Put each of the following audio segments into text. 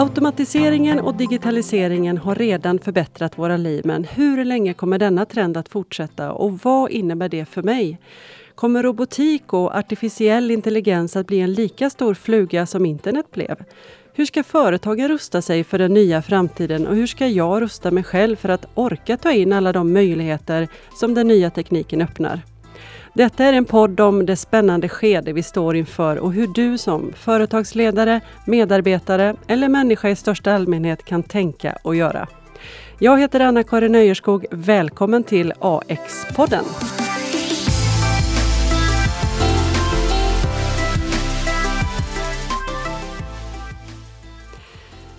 Automatiseringen och digitaliseringen har redan förbättrat våra liv men hur länge kommer denna trend att fortsätta och vad innebär det för mig? Kommer robotik och artificiell intelligens att bli en lika stor fluga som internet blev? Hur ska företagen rusta sig för den nya framtiden och hur ska jag rusta mig själv för att orka ta in alla de möjligheter som den nya tekniken öppnar? Detta är en podd om det spännande skede vi står inför och hur du som företagsledare, medarbetare eller människa i största allmänhet kan tänka och göra. Jag heter Anna-Karin Öjerskog. Välkommen till AX-podden.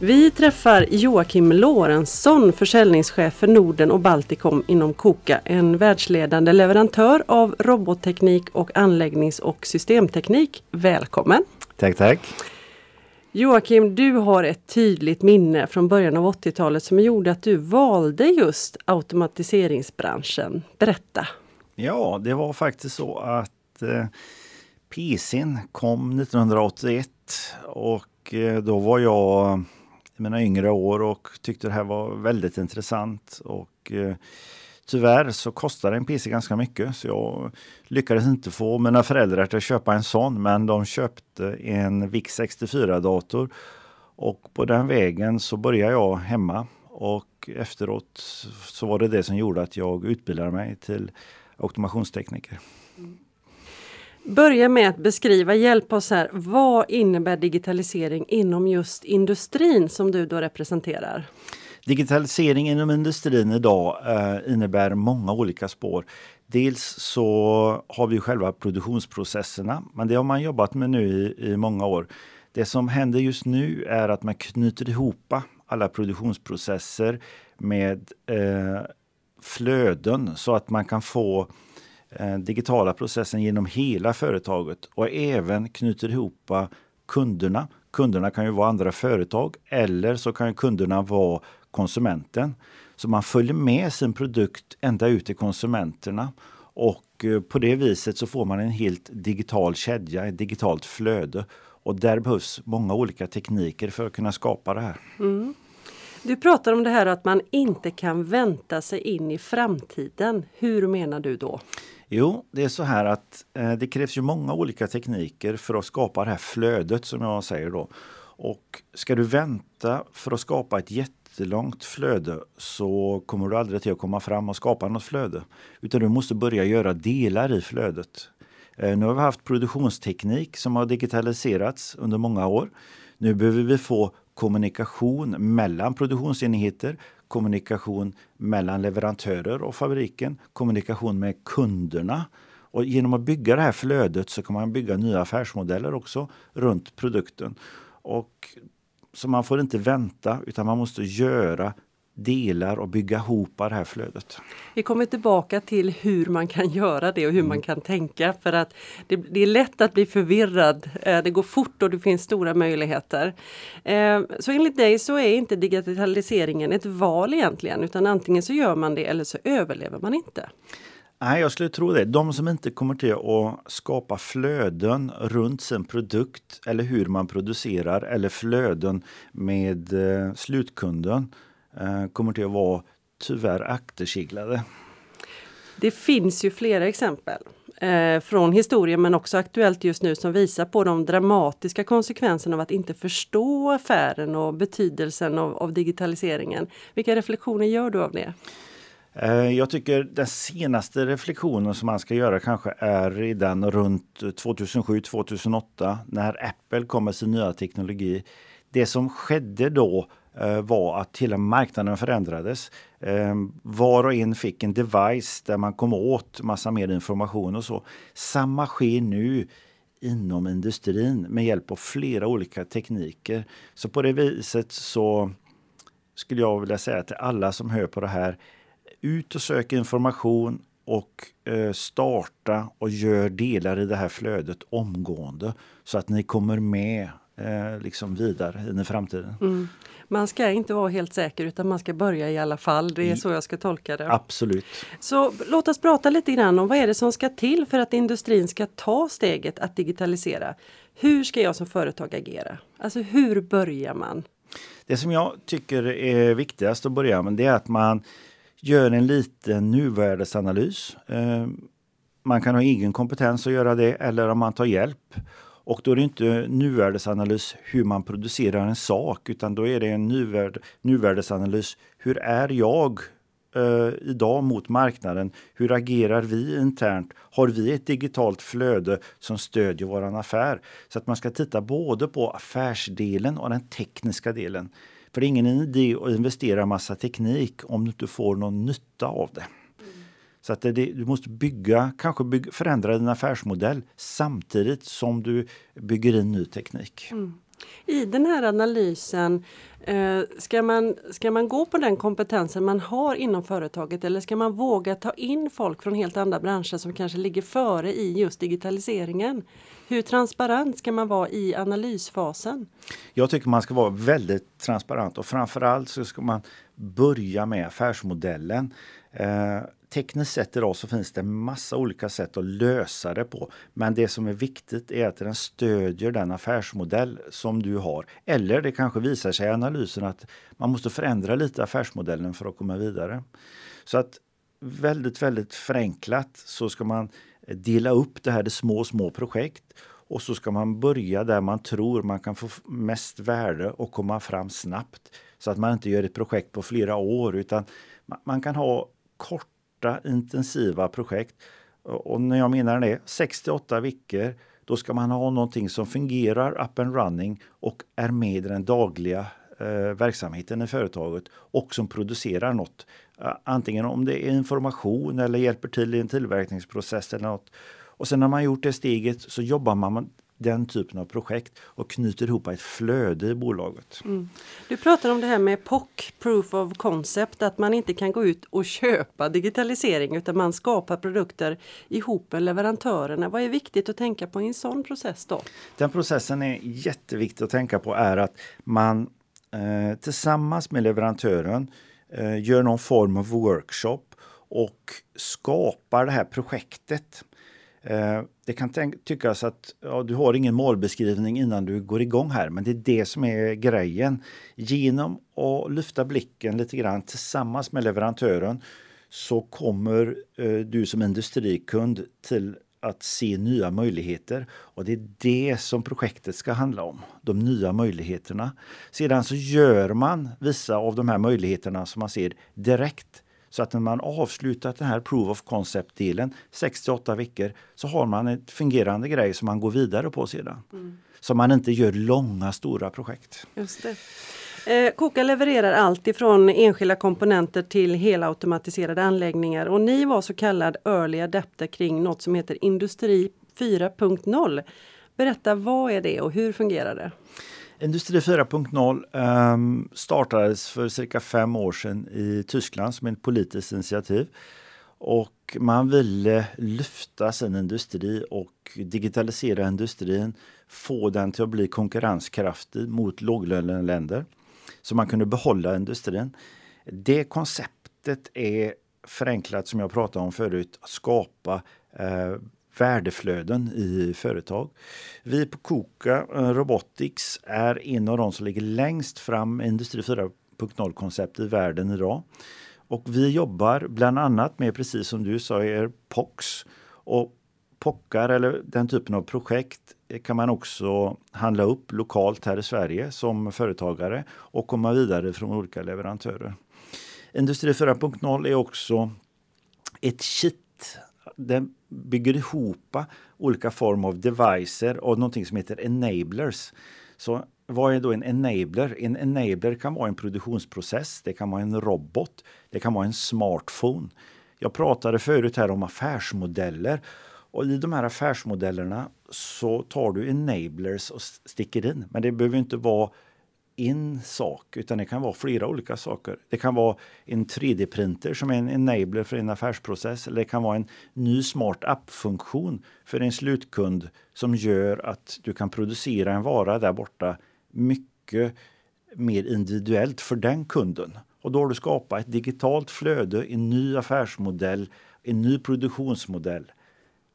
Vi träffar Joakim Lorentzon, försäljningschef för Norden och Baltikum inom KOKA, en världsledande leverantör av robotteknik och anläggnings och systemteknik. Välkommen! Tack, tack! Joakim, du har ett tydligt minne från början av 80-talet som gjorde att du valde just automatiseringsbranschen. Berätta! Ja, det var faktiskt så att eh, PCn kom 1981 och eh, då var jag mina yngre år och tyckte det här var väldigt intressant. Och, eh, tyvärr så kostade en PC ganska mycket så jag lyckades inte få mina föräldrar att köpa en sån men de köpte en VIX64-dator Och på den vägen så började jag hemma och efteråt så var det det som gjorde att jag utbildade mig till automationstekniker. Börja med att beskriva, hjälp oss här. Vad innebär digitalisering inom just industrin som du då representerar? Digitalisering inom industrin idag eh, innebär många olika spår. Dels så har vi själva produktionsprocesserna, men det har man jobbat med nu i, i många år. Det som händer just nu är att man knyter ihop alla produktionsprocesser med eh, flöden så att man kan få Eh, Eh, digitala processen genom hela företaget och även knyter ihop kunderna. Kunderna kan ju vara andra företag eller så kan kunderna vara konsumenten. Så man följer med sin produkt ända ut till konsumenterna och eh, på det viset så får man en helt digital kedja, ett digitalt flöde. Och där behövs många olika tekniker för att kunna skapa det här. Mm. Du pratar om det här att man inte kan vänta sig in i framtiden. Hur menar du då? Jo, det är så här att eh, det krävs ju många olika tekniker för att skapa det här flödet som jag säger då. Och ska du vänta för att skapa ett jättelångt flöde så kommer du aldrig till att komma fram och skapa något flöde. Utan du måste börja göra delar i flödet. Eh, nu har vi haft produktionsteknik som har digitaliserats under många år. Nu behöver vi få kommunikation mellan produktionsenheter, kommunikation mellan leverantörer och fabriken, kommunikation med kunderna. Och genom att bygga det här flödet så kan man bygga nya affärsmodeller också runt produkten. Och, så man får inte vänta utan man måste göra delar och bygga ihop det här flödet. Vi kommer tillbaka till hur man kan göra det och hur mm. man kan tänka för att det, det, är lätt att bli förvirrad. Eh, det går fort och det finns stora möjligheter. Eh, så enligt dig så är inte digitaliseringen ett val egentligen utan antingen så gör man det eller så överlever man inte. Nej, jag skulle tro det. De som inte kommer till att skapa flöden runt sin produkt eller hur man producerar eller flöden med eh, slutkunden kommer till att vara tyvärr akterseglade. Det finns ju flera exempel eh, från historien men också aktuellt just nu som visar på de dramatiska konsekvenserna av att inte förstå affären och betydelsen av, av digitaliseringen. Vilka reflektioner gör du av det? Eh, jag tycker den senaste reflektionen som man ska göra kanske är i den runt 2007-2008 när Apple kom med sin nya teknologi. Det som skedde då Eh, Eh, var att hela marknaden förändrades. Eh, var och en fick en device där man kom åt massa mer information och så. Samma sker nu inom industrin med hjälp av flera olika tekniker. Så på det viset så skulle jag vilja säga till alla som hör på det här, ut och sök information och eh, starta och gör delar i det här flödet omgående så att ni kommer med liksom vidare in i framtiden. Mm. Man ska inte vara helt säker utan man ska börja i alla fall. Det är så jag ska tolka det. Absolut. Så låt oss prata lite grann om vad är det som ska till för att industrin ska ta steget att digitalisera. Hur ska jag som företag agera? Alltså hur börjar man? Det som jag tycker är viktigast att börja med det är att man gör en liten nuvärdesanalys. Eh, man kan ha egen kompetens att göra det eller om man tar hjälp. Och då är det inte nuvärdesanalys hur man producerar en sak utan då är det en nuvärd, nuvärdesanalys. Hur är jag eh, idag mot marknaden? Hur agerar vi internt? Har vi ett digitalt flöde som stödjer vår affär? Så att man ska titta både på affärsdelen och den tekniska delen. För det är ingen idé att investera massa teknik om du inte får någon nytta av det. Så att det, du måste bygga, kanske bygga, förändra din affärsmodell samtidigt som du bygger in ny teknik. Mm. I den här analysen, eh, ska, man, ska man gå på den kompetensen man har inom företaget eller ska man våga ta in folk från helt andra branscher som kanske ligger före i just digitaliseringen? Hur transparent ska man vara i analysfasen? Jag tycker man ska vara väldigt transparent och framförallt så ska man börja med affärsmodellen. Eh, tekniskt sett idag så finns det massa olika sätt att lösa det på. Men det som är viktigt är att den stödjer den affärsmodell som du har. Eller det kanske visar sig i analysen att man måste förändra lite affärsmodellen för att komma vidare. Så att väldigt, väldigt förenklat så ska man dela upp det här i små, små projekt och så ska man börja där man tror man kan få mest värde och komma fram snabbt. Så att man inte gör ett projekt på flera år utan man kan ha korta intensiva projekt. Och när jag menar det, 68 veckor, då ska man ha någonting som fungerar up and running och är med i den dagliga eh, verksamheten i företaget och som producerar något. Eh, antingen om det är information eller hjälper till i en tillverkningsprocess eller något. Och sen när man gjort det steget så jobbar man den typen av projekt och knyter ihop ett flöde i bolaget. Mm. Du pratar om det här med POC, Proof of Concept, att man inte kan gå ut och köpa digitalisering utan man skapar produkter ihop med leverantörerna. Vad är viktigt att tänka på i en sån process då? Den processen är jätteviktig att tänka på är att man eh, tillsammans med leverantören eh, gör någon form av workshop och skapar det här projektet. Eh, det kan tyckas att ja, du har ingen målbeskrivning innan du går igång här, men det är det som är grejen. Genom att lyfta blicken lite grann tillsammans med leverantören så kommer eh, du som industrikund till att se nya möjligheter. Och det är det som projektet ska handla om, de nya möjligheterna. Sedan så gör man vissa av de här möjligheterna som man ser direkt så att när man avslutat den här Proof of Concept-delen, 68 veckor, så har man ett fungerande grej som man går vidare på sedan. Mm. Så man inte gör långa stora projekt. Just det. Eh, Koka levererar allt ifrån enskilda komponenter till helautomatiserade anläggningar och ni var så kallad early adapter kring något som heter Industri 4.0. Berätta, vad är det och hur fungerar det? Industri 4.0 um, ehm, startades för cirka fem år sedan i Tyskland som ett politiskt initiativ. Och man ville lyfta sin industri och digitalisera industrin, få den till att bli konkurrenskraftig mot låglöneländer så man kunde behålla industrin. Det konceptet är förenklat som jag pratade om förut, att skapa eh, värdeflöden i företag. Vi på KOKA eh, Robotics är en av de som ligger längst fram i Industri 4.0-koncept i världen idag. Och vi jobbar bland annat med, precis som du sa, er POX. Och POCar eller den typen av projekt kan man också handla upp lokalt här i Sverige som företagare och komma vidare från olika leverantörer. Industri 4.0 är också ett kit den bygger ihop olika former av devices och någonting som heter enablers. Så vad är då en enabler? En enabler kan vara en produktionsprocess, det kan vara en robot, det kan vara en smartphone. Jag pratade förut här om affärsmodeller och i de här affärsmodellerna så tar du enablers och sticker in. Men det behöver inte vara en sak, utan det kan vara flera olika saker. Det kan vara en 3D-printer som är en enabler för en affärsprocess. Eller det kan vara en ny smart app-funktion för en slutkund som gör att du kan producera en vara där borta mycket mer individuellt för den kunden. Och då har du skapat ett digitalt flöde, en ny affärsmodell, en ny produktionsmodell.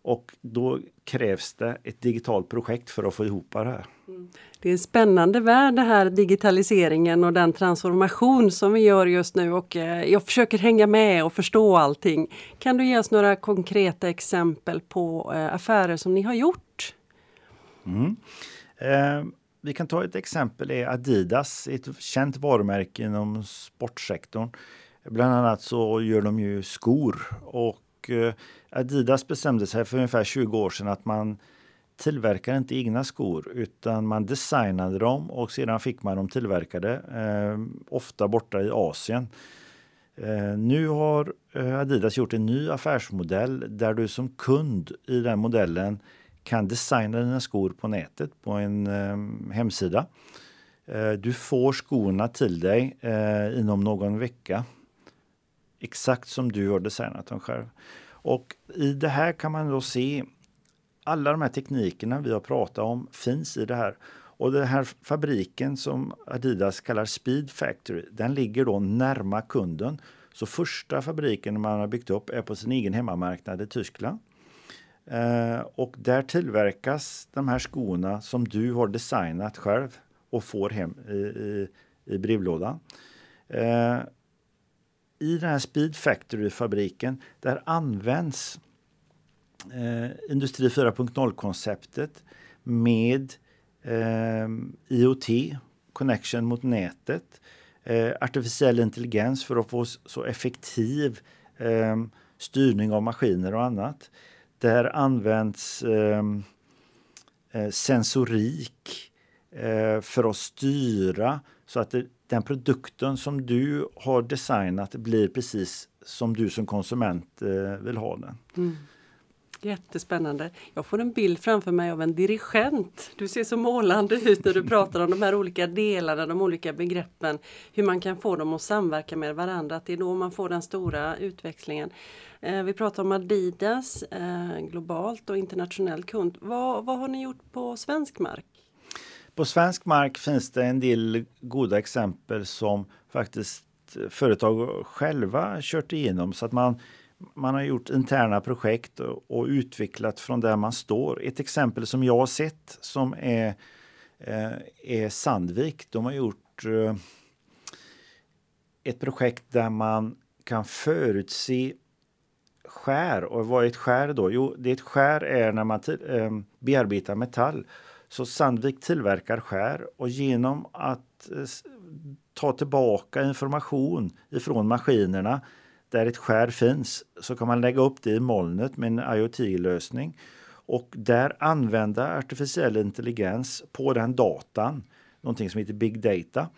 Och då krävs det ett digitalt projekt för att få ihop det här. Mm. Det är en spännande värld det här digitaliseringen och den transformation som vi gör just nu och eh, jag försöker hänga med och förstå allting. Kan du ge oss några konkreta exempel på eh, affärer som ni har gjort? Mm. Eh, vi kan ta ett exempel, är Adidas, ett känt varumärke inom sportsektorn. Bland annat så gör de ju skor och Eh, Adidas bestämde sig för ungefär 20 år sedan att man tillverkar inte egna skor utan man designade dem och sedan fick man dem tillverkade, eh, ofta borta i Asien. Eh, nu har eh, Adidas gjort en ny affärsmodell där du som kund i den modellen kan designa dina skor på nätet på en eh, hemsida. Eh, du får skorna till dig inom någon vecka. Exakt som du har designat dem själv. Och i det här kan man då se alla de här teknikerna vi har pratat om finns i det här. Och den här fabriken som Adidas kallar Speed Factory, den ligger då närma kunden. Så första fabriken man har byggt upp är på sin egen hemmamarknad i Tyskland. Eh, och där tillverkas de här skorna som du har designat själv och får hem i, i, i brevlådan. Eh, i den här Speed Factory-fabriken där används eh, Industri 4.0-konceptet med eh, IoT, connection mot nätet, eh, artificiell intelligens för att få så effektiv eh, styrning av maskiner och annat. Där används eh, eh sensorik eh, för att styra så att det, den produkten som du har designat blir precis som du som konsument eh, vill ha den. Mm. Jättespännande. Jag får en bild framför mig av en dirigent. Du ser så målande ut när du pratar om de här olika delarna, de olika begreppen. Hur man kan få dem att samverka med varandra. Att det är då man får den stora utväxlingen. Eh, vi pratar om Adidas, eh, globalt och internationell kund. Vad, vad har ni gjort på svensk mark? På svensk mark finns det en del goda exempel som faktiskt företag själva kört igenom så att man man har gjort interna projekt och, och, utvecklat från där man står. Ett exempel som jag har sett som är, eh, är Sandvik. De har gjort eh, ett projekt där man kan förutse skär. Och vad är ett skär då? Jo, det är ett skär är när man eh, bearbetar metall. Så Sandvik tillverkar skär och genom att eh, ta tillbaka information ifrån maskinerna där ett skär finns så kan man lägga upp det i molnet med en IoT-lösning och där använda artificiell intelligens på den datan, någonting som heter big data.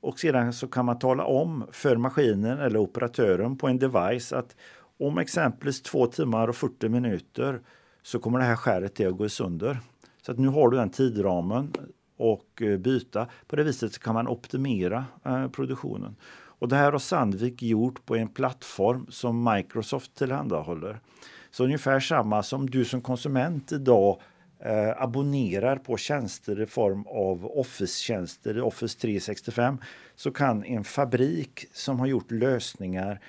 Och sedan så kan man tala om för maskinen eller operatören på en device att om exempelvis två timmar och 40 minuter så kommer det här skäret att gå sönder. Så att nu har du den tidramen och eh, byta. På det viset kan man optimera eh, produktionen. Och det här har Sandvik gjort på en plattform som Microsoft tillhandahåller. Så ungefär samma som du som konsument idag eh, abonnerar på tjänster i form av Office-tjänster Office 365 så kan en fabrik som har gjort lösningar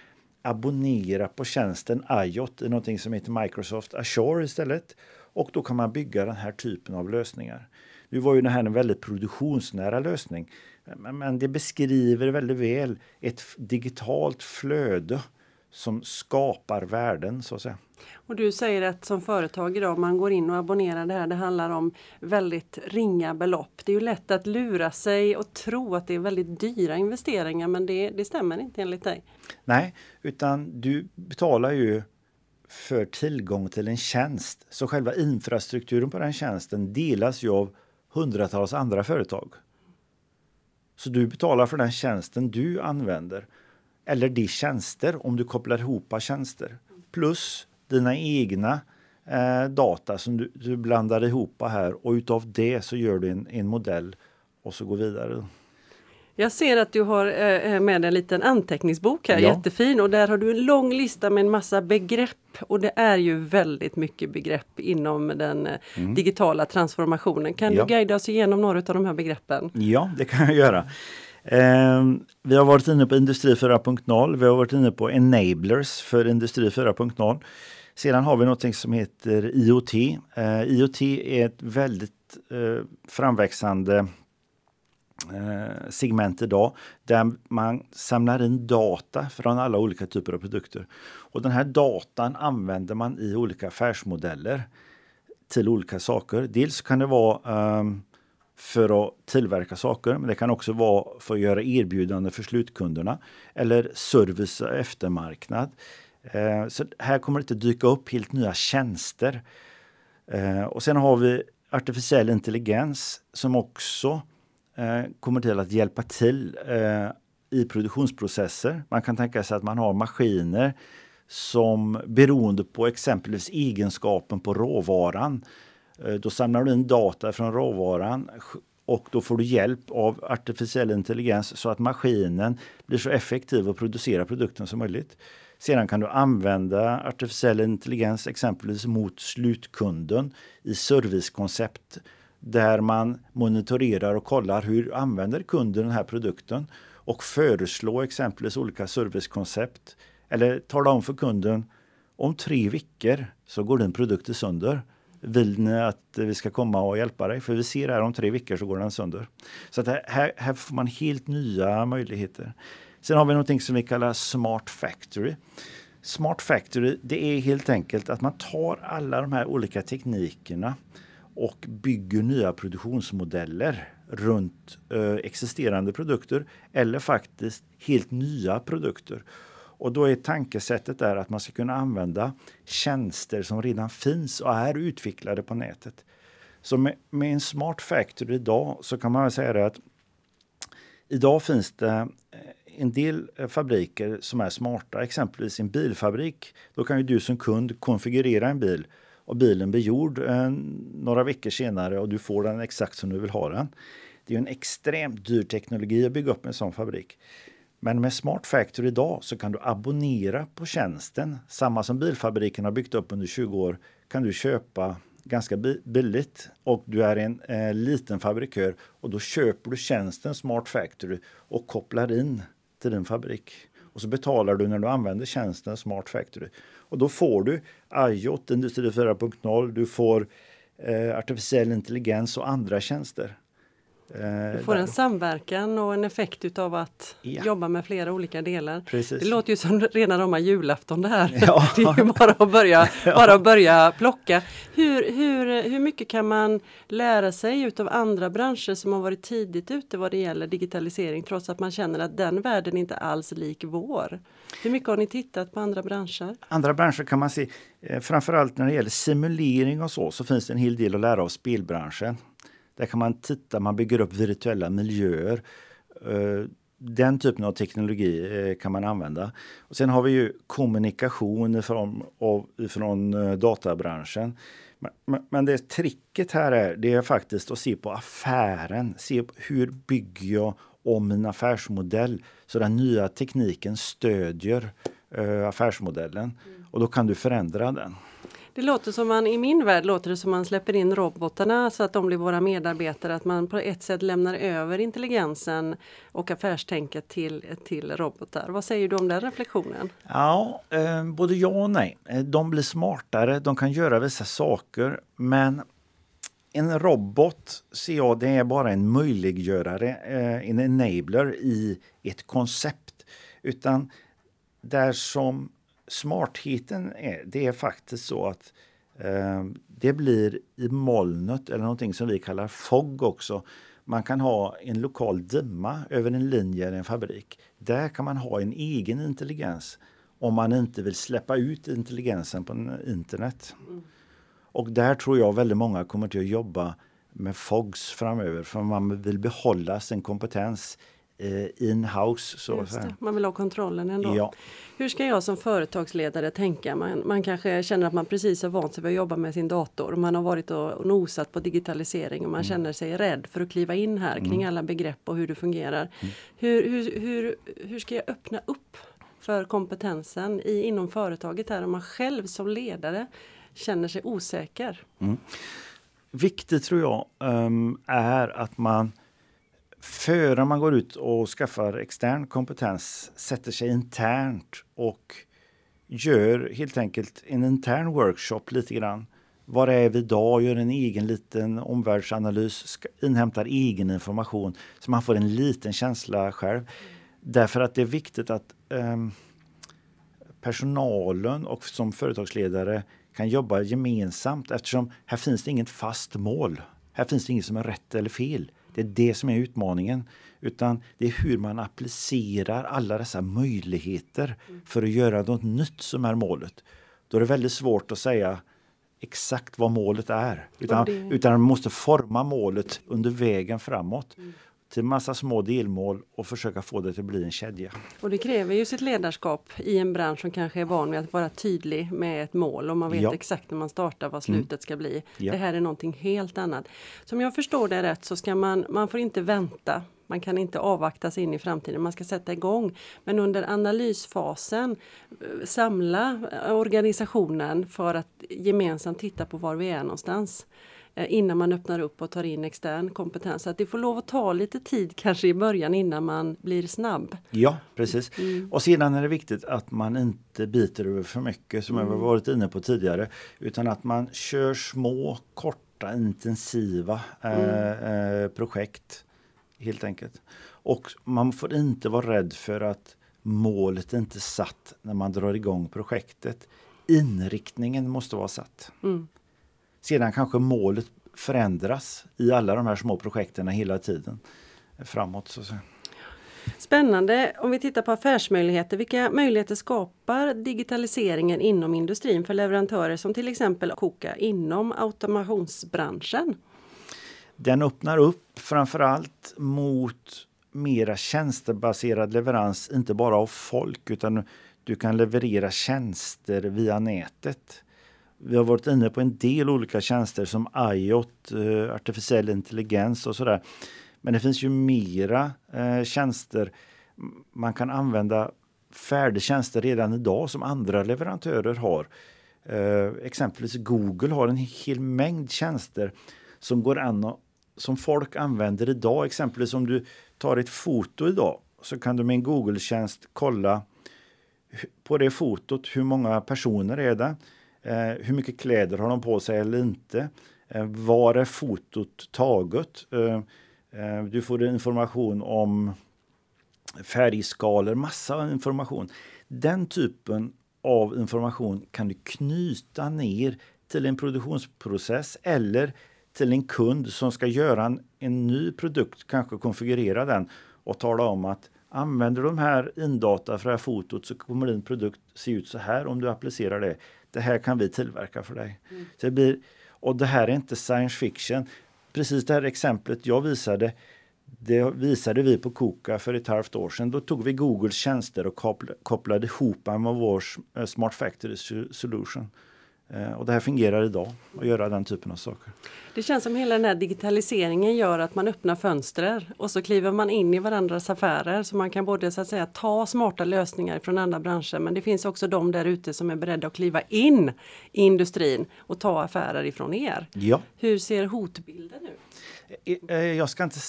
abonnera på tjänsten IOT i någonting som heter Microsoft Azure istället. Och då kan man bygga den här typen av lösningar. Nu var ju det här en väldigt produktionsnära lösning. Men det beskriver väldigt väl ett digitalt flöde som skapar värden så att säga. Och du säger att som företag idag, man går in och abonnerar det här, det handlar om väldigt ringa belopp. Det är ju lätt att lura sig och tro att det är väldigt dyra investeringar men det, det stämmer inte enligt dig. Nej, utan du betalar ju för tillgång till en tjänst. Så själva infrastrukturen på den tjänsten delas ju av hundratals andra företag. Så du betalar för den tjänsten du använder eller de tjänster om du kopplar ihop tjänster plus dina egna eh, data som du, du, blandar ihop här och utav det så gör du en, en modell och så går vidare. Jag ser att du har eh, med en liten anteckningsbok här, ja. jättefin och där har du en lång lista med en massa begrepp och det är ju väldigt mycket begrepp inom den eh, mm. digitala transformationen. Kan ja. du guida oss igenom några av de här begreppen? Ja, det kan jag göra. Eh, vi har varit inne på Industri 4.0, vi har varit inne på enablers för Industri 4.0. Sedan har vi något som heter IoT. Eh, IoT är ett väldigt eh, framväxande eh, Eh, segment idag där man samlar in data från alla olika typer av produkter. Och den här datan använder man i olika affärsmodeller till olika saker. Dels kan det vara um, för att tillverka saker, men det kan också vara för att göra erbjudanden för slutkunderna eller service och eftermarknad. Eh, så här kommer det inte dyka upp helt nya tjänster. Eh, och sen har vi artificiell intelligens som också Eh, kommer till att hjälpa till eh, i produktionsprocesser. Man kan tänka sig att man har maskiner som beroende på exempelvis egenskapen på råvaran eh, då samlar du in data från råvaran och då får du hjälp av artificiell intelligens så att maskinen blir så effektiv och producerar produkten som möjligt. Sedan kan du använda artificiell intelligens exempelvis mot slutkunden i servicekoncept där man monitorerar och kollar hur använder kunden den här produkten och föreslå exempelvis olika servicekoncept eller tala om för kunden om tre veckor så går din produkt sönder. Vill ni att vi ska komma och hjälpa dig? För vi ser här om tre veckor så går den sönder. Så att här, här får man helt nya möjligheter. Sen har vi någonting som vi kallar Smart Factory. Smart Factory det är helt enkelt att man tar alla de här olika teknikerna och bygger nya produktionsmodeller runt eh, existerande produkter eller faktiskt helt nya produkter. Och då är tankesättet där att man ska kunna använda tjänster som redan finns och är utvecklade på nätet. Så med, med en Smart Factory idag så kan man säga att idag finns det eh, en del eh, fabriker som är smarta, exempelvis en bilfabrik. Då kan ju du som kund konfigurera en bil och bilen blir gjord eh, några veckor senare och du får den exakt som du vill ha den. Det är en extremt dyr teknologi att bygga upp en sån fabrik. Men med Smart Factory idag så kan du abonnera på tjänsten. Samma som bilfabriken har byggt upp under 20 år kan du köpa ganska billigt och du är en eh, liten fabrikör och då köper du tjänsten Smart Factory och kopplar in till din fabrik. Och så betalar du när du använder tjänsten Smart Factory. Och då får du IOT, Industri 4.0, du får eh, artificiell intelligens och andra tjänster. Eh, du får en samverkan och en effekt utav att ja. jobba med flera olika delar. Precis. Det låter ju som rena rama julafton det här. Ja. det är ju bara att börja, bara att börja plocka. Hur, hur, hur mycket kan man lära sig utav andra branscher som har varit tidigt ute vad det gäller digitalisering trots att man känner att den världen inte alls lik vår? Hur mycket har ni tittat på andra branscher? Andra branscher kan man se, eh, framförallt när det gäller simulering och så, så finns det en hel del att lära av spelbranschen. Där kan man titta, man bygger upp virtuella miljöer. Eh, den typen av teknologi eh, kan man använda. Och sen har vi ju kommunikation från, från eh, databranschen. Men det tricket här är, det är faktiskt att se på affären. Se hur bygger jag om min affärsmodell så den nya tekniken stödjer affärsmodellen. Mm. Och då kan du förändra den. Det låter som man, i min värld låter det som man släpper in robotarna så att de blir våra medarbetare. Att man på ett sätt lämnar över intelligensen och affärstänket till, till robotar. Vad säger du om den reflektionen? Ja, eh, både ja och nej. Eh, de blir smartare, de kan göra vissa saker men en robot ser jag det är bara en möjliggörare, eh, en enabler i ett koncept. Utan där som smartheten är, det är faktiskt så att eh, det blir i molnet eller någonting som vi kallar FOG också. Man kan ha en lokal dimma över en linje eller en fabrik. Där kan man ha en egen intelligens om man inte vill släppa ut intelligensen på internet. Och där tror jag väldigt många kommer till att jobba med FOGs framöver för man vill behålla sin kompetens Eh, in-house. Så man vill ha kontrollen ändå. Ja. Hur ska jag som företagsledare tänka? Man, man kanske känner att man precis har vant sig vid att jobba med sin dator. Man har varit och nosat på digitalisering och man mm. känner sig rädd för att kliva in här kring mm. alla begrepp och hur det fungerar. Mm. Hur, hur, hur, hur ska jag öppna upp för kompetensen i, inom företaget här om man själv som ledare känner sig osäker? Mm. Viktigt tror jag um, är att man före man går ut och skaffar extern kompetens sätter sig internt och gör helt enkelt en intern workshop lite grann. Var är vi idag? Gör en egen liten omvärldsanalys, inhämtar egen information så man får en liten känsla själv. Därför att det är viktigt att um, personalen och som företagsledare kan jobba gemensamt eftersom här finns det inget fast mål. Här finns det inget som är rätt eller fel. Det är det som är utmaningen. Utan det är hur man applicerar alla dessa möjligheter för att göra något nytt som är målet. Då är det väldigt svårt att säga exakt vad målet är. Utan, det... utan man måste forma målet under vägen framåt. Mm till massa små delmål och försöka få det till att bli en kedja. Och det kräver ju sitt ledarskap i en bransch som kanske är van vid att vara tydlig med ett mål och man vet ja. exakt när man startar vad slutet mm. ska bli. Ja. Det här är någonting helt annat. Som jag förstår det rätt så ska man, man får inte vänta man kan inte avvakta sig in i framtiden, man ska sätta igång. Men under analysfasen eh, samla organisationen för att gemensamt titta på var vi är någonstans. Eh, innan man öppnar upp och tar in extern kompetens. Så att det får lov att ta lite tid kanske i början innan man blir snabb. Ja precis. Mm. Och sedan är det viktigt att man inte biter över för mycket som mm. jag varit inne på tidigare. Utan att man kör små, korta, intensiva eh, mm. eh, projekt. Helt enkelt. Och man får inte vara rädd för att målet inte satt när man drar igång projektet. Inriktningen måste vara satt. Mm. Sedan kanske målet förändras i alla de här små projekten hela tiden framåt. Så Spännande! Om vi tittar på affärsmöjligheter, vilka möjligheter skapar digitaliseringen inom industrin för leverantörer som till exempel Koka inom automationsbranschen? Den öppnar upp framförallt mot mera tjänstebaserad leverans, inte bara av folk utan du kan leverera tjänster via nätet. Vi har varit inne på en del olika tjänster som IOT, eh, artificiell intelligens och sådär. Men det finns ju mera eh, tjänster. Man kan använda färdigtjänster redan idag som andra leverantörer har. Eh, exempelvis Google har en hel mängd tjänster som går an och, som folk använder idag. Exempelvis om du tar ett foto idag så kan du med en Google-tjänst kolla på det fotot, hur många personer är det? Eh, hur mycket kläder har de på sig eller inte? Eh, var är fotot taget? Eh, eh du får information om färgskalor, massa information. Den typen av information kan du knyta ner till en produktionsprocess eller till en kund som ska göra en, en ny produkt, kanske konfigurera den och tala om att använder du de här indata för det här fotot så kommer din produkt se ut så här om du applicerar det det här kan vi tillverka för dig. Mm. Så det blir, och det här är inte science fiction. Precis det här exemplet jag visade, det visade vi på KOKA för ett halvt år sedan. Då tog vi Googles tjänster och kopplade ihop med vår Smart Factory Solution. Eh, och det här fungerar idag att göra den typen av saker. Det känns som hela den här digitaliseringen gör att man öppnar fönster och så kliver man in i varandras affärer så man kan både så att säga ta smarta lösningar från andra branscher men det finns också de där ute som är beredda att kliva in i industrin och ta affärer ifrån er. Ja. Hur ser hotbilden ut? Eh, eh, jag ska inte,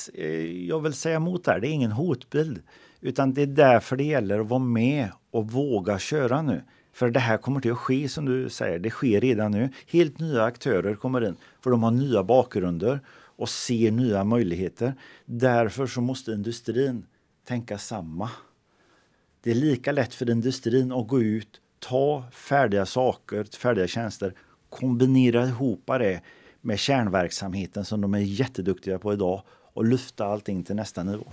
jag vill säga emot där, det är ingen hotbild. Utan det är därför det gäller att vara med och våga köra nu. För det här kommer till att ske som du säger, det sker redan nu. Helt nya aktörer kommer in för de har nya bakgrunder och ser nya möjligheter. Därför så måste industrin tänka samma. Det är lika lätt för industrin att gå ut, ta färdiga saker, färdiga tjänster, kombinera ihop det med kärnverksamheten som de är jätteduktiga på idag och lyfta allting till nästa nivå.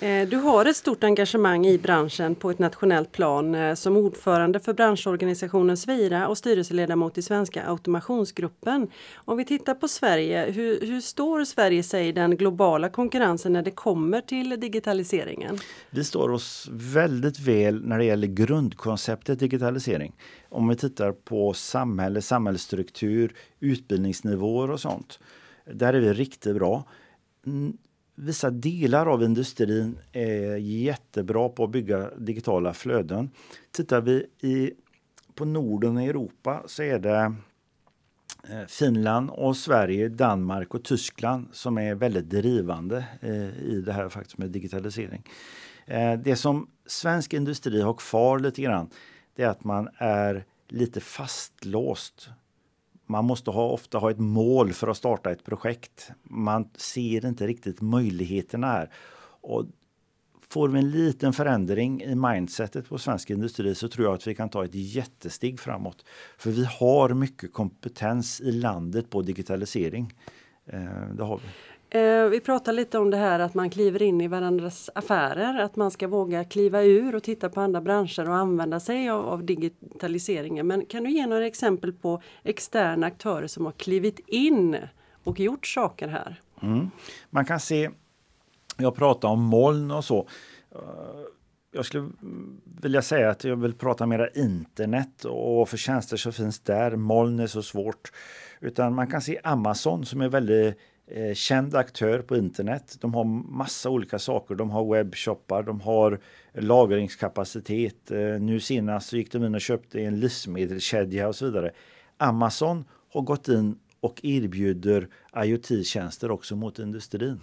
Eh, du har ett stort engagemang i branschen på ett nationellt plan eh, som ordförande för branschorganisationen Svira och styrelseledamot i Svenska automationsgruppen. Om vi tittar på Sverige, hur, hur står Sverige sig i den globala konkurrensen när det kommer till digitaliseringen? Vi står oss väldigt väl när det gäller grundkonceptet digitalisering. Om vi tittar på samhälle, samhällsstruktur, utbildningsnivåer och sånt. Där är vi riktigt bra vissa delar av industrin är jättebra på att bygga digitala flöden. Tittar vi i, på Norden och Europa så är det eh, Finland och Sverige, Danmark och Tyskland som är väldigt drivande eh, i det här faktiskt med digitalisering. Eh, det som svensk industri har kvar lite grann det är att man är lite fastlåst. Man måste ha, ofta ha ett mål för att starta ett projekt. Man ser inte riktigt möjligheterna här. Och får vi en liten förändring i mindsetet på svensk industri så tror jag att vi kan ta ett jättesteg framåt. För vi har mycket kompetens i landet på digitalisering. Eh, det har vi. Eh, vi pratar lite om det här att man kliver in i varandras affärer, att man ska våga kliva ur och titta på andra branscher och använda sig av, av digitaliseringen. Men kan du ge några exempel på externa aktörer som har klivit in och gjort saker här? Mm. Man kan se, jag pratar om moln och så. Eh, jag skulle vilja säga att jag vill prata mera internet och för tjänster som finns där. Moln är så svårt. Utan man kan se Amazon som är väldigt eh, känd aktör på internet. De har massa olika saker. De har webbshoppar, de har lagringskapacitet. Eh, nu senast så gick de in och köpte en livsmedelskedja och så vidare. Amazon har gått in och erbjuder IoT-tjänster också mot industrin.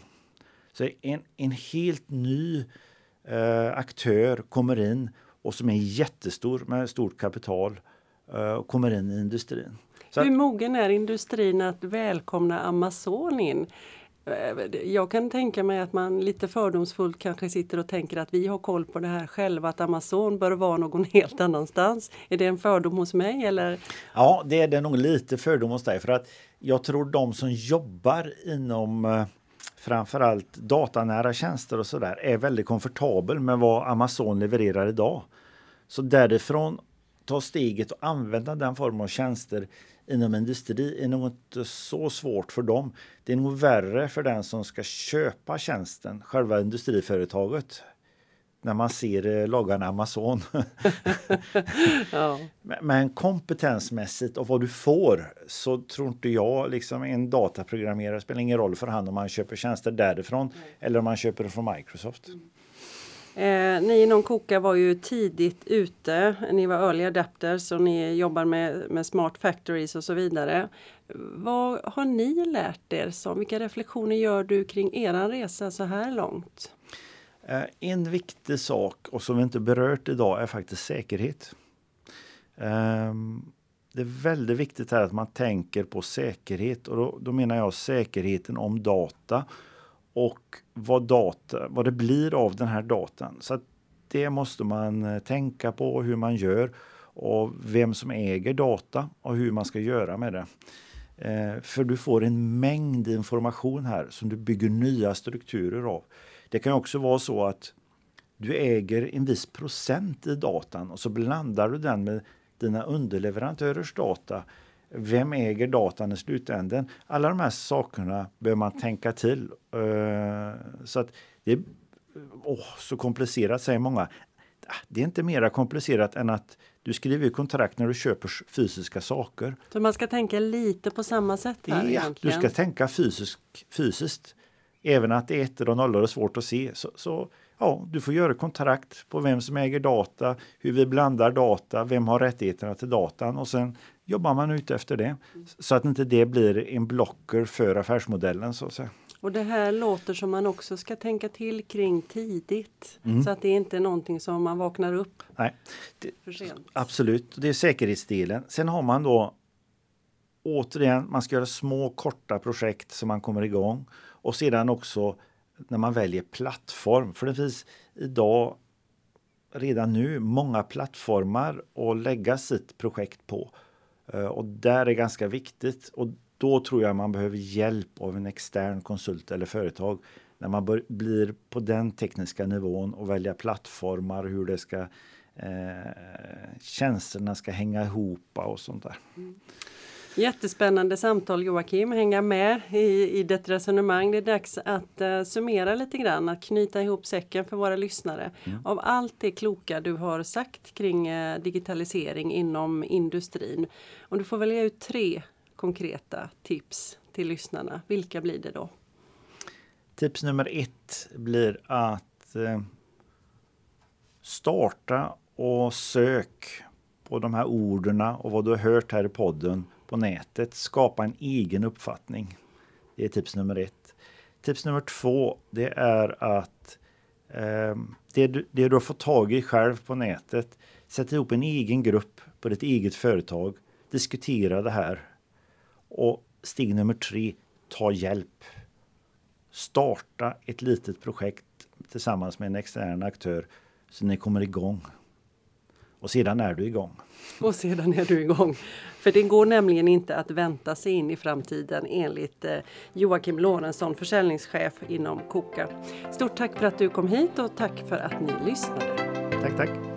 Så en, en helt ny eh, aktör kommer in och som är jättestor med stort kapital eh, och kommer in i industrin. Så Hur mogen är industrin att välkomna Amazon in? Jag kan tänka mig att man lite fördomsfullt kanske sitter och tänker att vi har koll på det här själva, att Amazon bör vara någon helt annanstans. Är det en fördom hos mig eller? Ja, det är det nog lite fördom hos dig för att jag tror de som jobbar inom eh, framförallt datanära tjänster och sådär är väldigt komfortabel med vad Amazon levererar idag. Så därifrån ta steget och använda den formen av tjänster inom industri är nog inte så svårt för dem. Det är nog värre för den som ska köpa tjänsten, själva industriföretaget när man ser eh, loggan Amazon. ja. Men kompetensmässigt och vad du får så tror inte jag, liksom en dataprogrammerare spelar ingen roll för han om man köper tjänster därifrån mm. eller om man köper det från Microsoft. Mm. Eh, ni inom Koka var ju tidigt ute. Ni var early adapters och ni jobbar med, med smart factories och så vidare. Vad har ni lärt er? Som, vilka reflektioner gör du kring er resa så här långt? Eh, en viktig sak och som vi inte berört idag är faktiskt säkerhet. Eh, det är väldigt viktigt här att man tänker på säkerhet och då, då menar jag säkerheten om data och vad, data, vad det blir av den här datan. Så det måste man eh, tänka på hur man gör och vem som äger data och hur man ska göra med det. Eh, för du får en mängd information här som du bygger nya strukturer av. Det kan också vara så att du äger en viss procent i datan och så blandar du den med dina underleverantörers data vem äger datan i slutänden? Alla de här sakerna behöver man tänka till. Uh, så att det är oh, så komplicerat säger många. Ah, det är inte mer komplicerat än att du skriver kontrakt när du köper fysiska saker. Så man ska tänka lite på samma sätt här ja, egentligen? Du ska tänka fysisk, fysiskt. Även att det är ettor och nollor är svårt att se. Så, så, ja, du får göra kontrakt på vem som äger data, hur vi blandar data, vem har rättigheterna till datan och sen jobbar man ut efter det. Så att inte det blir en blocker för affärsmodellen så att säga. Och det här låter som man också ska tänka till kring tidigt. Mm. Så att det inte är någonting som man vaknar upp Nej, det, för sent. Absolut, det är säkerhetsdelen. Sen har man då återigen, man ska göra små korta projekt som man kommer igång. Och sedan också när man väljer plattform. För det finns idag redan nu många plattformar att lägga sitt projekt på. Eh, och där är ganska viktigt. Och då tror jag man behöver hjälp av en extern konsult eller företag när man bör, blir på den tekniska nivån och välja plattformar, hur det ska eh, tjänsterna ska hänga ihop och sånt där. Mm. Jättespännande samtal Joakim, hänga med i, i det resonemang. Det är dags att uh, summera lite grann, att knyta ihop säcken för våra lyssnare. Mm. Av allt det kloka du har sagt kring uh, digitalisering inom industrin. Om du får välja ut tre konkreta tips till lyssnarna, vilka blir det då? Tips nummer ett blir att uh, starta och sök på de här orden och vad du har hört här i podden på nätet. Skapa en egen uppfattning. Det är tips nummer ett. Tips nummer två det är att eh, det, du, det du har fått tag i själv på nätet Sätt ihop en egen grupp på ditt eget företag. Diskutera det här. Och steg nummer tre, ta hjälp. Starta ett litet projekt tillsammans med en extern aktör så ni kommer igång. Och sedan är du igång. Och sedan är du igång. För det går nämligen inte att vänta sig in i framtiden enligt eh, Joakim Lorentzon, försäljningschef inom Koka. Stort tack för att du kom hit och tack för att ni lyssnade. Tack, tack.